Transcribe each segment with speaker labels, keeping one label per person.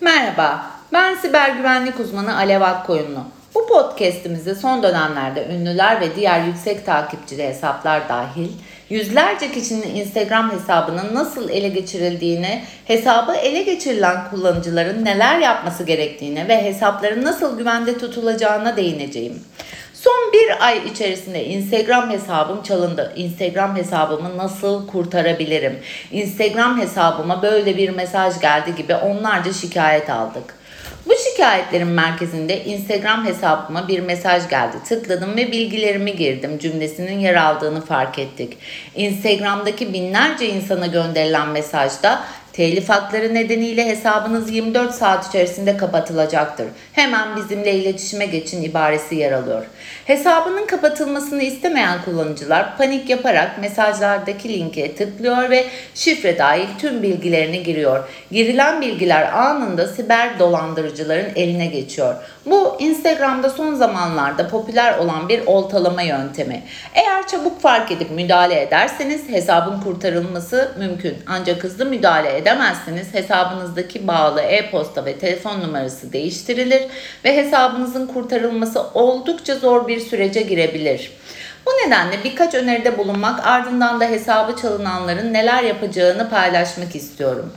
Speaker 1: Merhaba, ben siber güvenlik uzmanı Alev Akkoyunlu. Bu podcast'imizde son dönemlerde ünlüler ve diğer yüksek takipçili hesaplar dahil yüzlerce kişinin Instagram hesabının nasıl ele geçirildiğini, hesabı ele geçirilen kullanıcıların neler yapması gerektiğine ve hesapların nasıl güvende tutulacağına değineceğim. Son bir ay içerisinde Instagram hesabım çalındı. Instagram hesabımı nasıl kurtarabilirim? Instagram hesabıma böyle bir mesaj geldi gibi onlarca şikayet aldık. Bu şikayetlerin merkezinde Instagram hesabıma bir mesaj geldi. Tıkladım ve bilgilerimi girdim. Cümlesinin yer aldığını fark ettik. Instagram'daki binlerce insana gönderilen mesajda Telif hakları nedeniyle hesabınız 24 saat içerisinde kapatılacaktır. Hemen bizimle iletişime geçin ibaresi yer alıyor. Hesabının kapatılmasını istemeyen kullanıcılar panik yaparak mesajlardaki linke tıklıyor ve şifre dahil tüm bilgilerini giriyor. Girilen bilgiler anında siber dolandırıcıların eline geçiyor. Bu Instagram'da son zamanlarda popüler olan bir oltalama yöntemi. Eğer çabuk fark edip müdahale ederseniz hesabın kurtarılması mümkün. Ancak hızlı müdahale edemezseniz hesabınızdaki bağlı e-posta ve telefon numarası değiştirilir ve hesabınızın kurtarılması oldukça zor bir sürece girebilir. Bu nedenle birkaç öneride bulunmak ardından da hesabı çalınanların neler yapacağını paylaşmak istiyorum.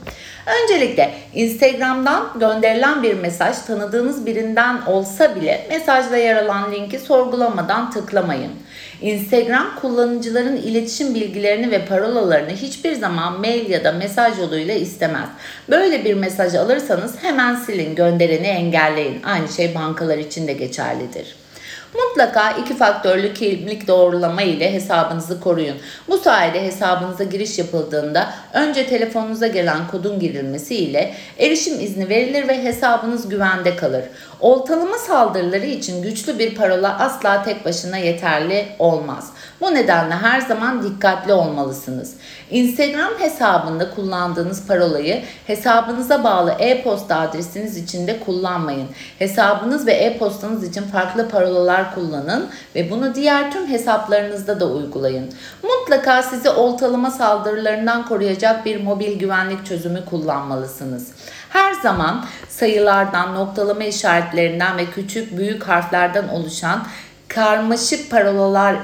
Speaker 1: Öncelikle Instagram'dan gönderilen bir mesaj tanıdığınız birinden olsa bile mesajda yer alan linki sorgulamadan tıklamayın. Instagram kullanıcıların iletişim bilgilerini ve parolalarını hiçbir zaman mail ya da mesaj yoluyla istemez. Böyle bir mesaj alırsanız hemen silin, göndereni engelleyin. Aynı şey bankalar için de geçerlidir. Mutlaka iki faktörlü kimlik doğrulama ile hesabınızı koruyun. Bu sayede hesabınıza giriş yapıldığında önce telefonunuza gelen kodun girilmesi ile erişim izni verilir ve hesabınız güvende kalır. Oltalama saldırıları için güçlü bir parola asla tek başına yeterli olmaz. Bu nedenle her zaman dikkatli olmalısınız. Instagram hesabında kullandığınız parolayı hesabınıza bağlı e-posta adresiniz için de kullanmayın. Hesabınız ve e-postanız için farklı parolalar kullanın ve bunu diğer tüm hesaplarınızda da uygulayın. Mutlaka sizi oltalama saldırılarından koruyacak bir mobil güvenlik çözümü kullanmalısınız. Her zaman sayılardan, noktalama işaretlerinden ve küçük büyük harflerden oluşan karmaşık parolalar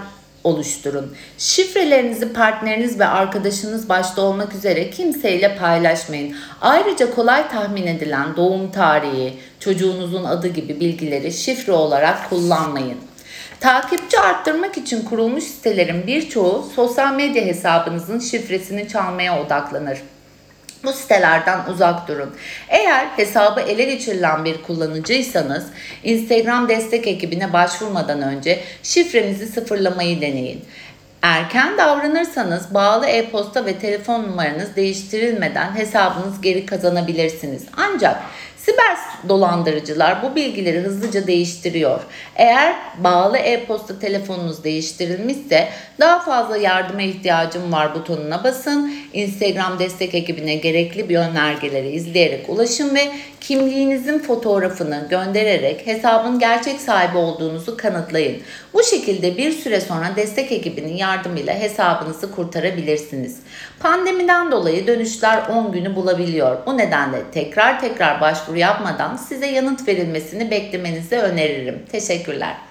Speaker 1: oluşturun. Şifrelerinizi partneriniz ve arkadaşınız başta olmak üzere kimseyle paylaşmayın. Ayrıca kolay tahmin edilen doğum tarihi, çocuğunuzun adı gibi bilgileri şifre olarak kullanmayın. Takipçi arttırmak için kurulmuş sitelerin birçoğu sosyal medya hesabınızın şifresini çalmaya odaklanır. Bu sitelerden uzak durun. Eğer hesabı ele geçirilen bir kullanıcıysanız Instagram destek ekibine başvurmadan önce şifrenizi sıfırlamayı deneyin. Erken davranırsanız bağlı e-posta ve telefon numaranız değiştirilmeden hesabınız geri kazanabilirsiniz. Ancak Siber dolandırıcılar bu bilgileri hızlıca değiştiriyor. Eğer bağlı e-posta telefonunuz değiştirilmişse daha fazla yardıma ihtiyacım var butonuna basın. Instagram destek ekibine gerekli bir önergeleri izleyerek ulaşın ve kimliğinizin fotoğrafını göndererek hesabın gerçek sahibi olduğunuzu kanıtlayın. Bu şekilde bir süre sonra destek ekibinin yardımıyla hesabınızı kurtarabilirsiniz. Pandemiden dolayı dönüşler 10 günü bulabiliyor. Bu nedenle tekrar tekrar başvuru yapmadan size yanıt verilmesini beklemenizi öneririm. Teşekkürler.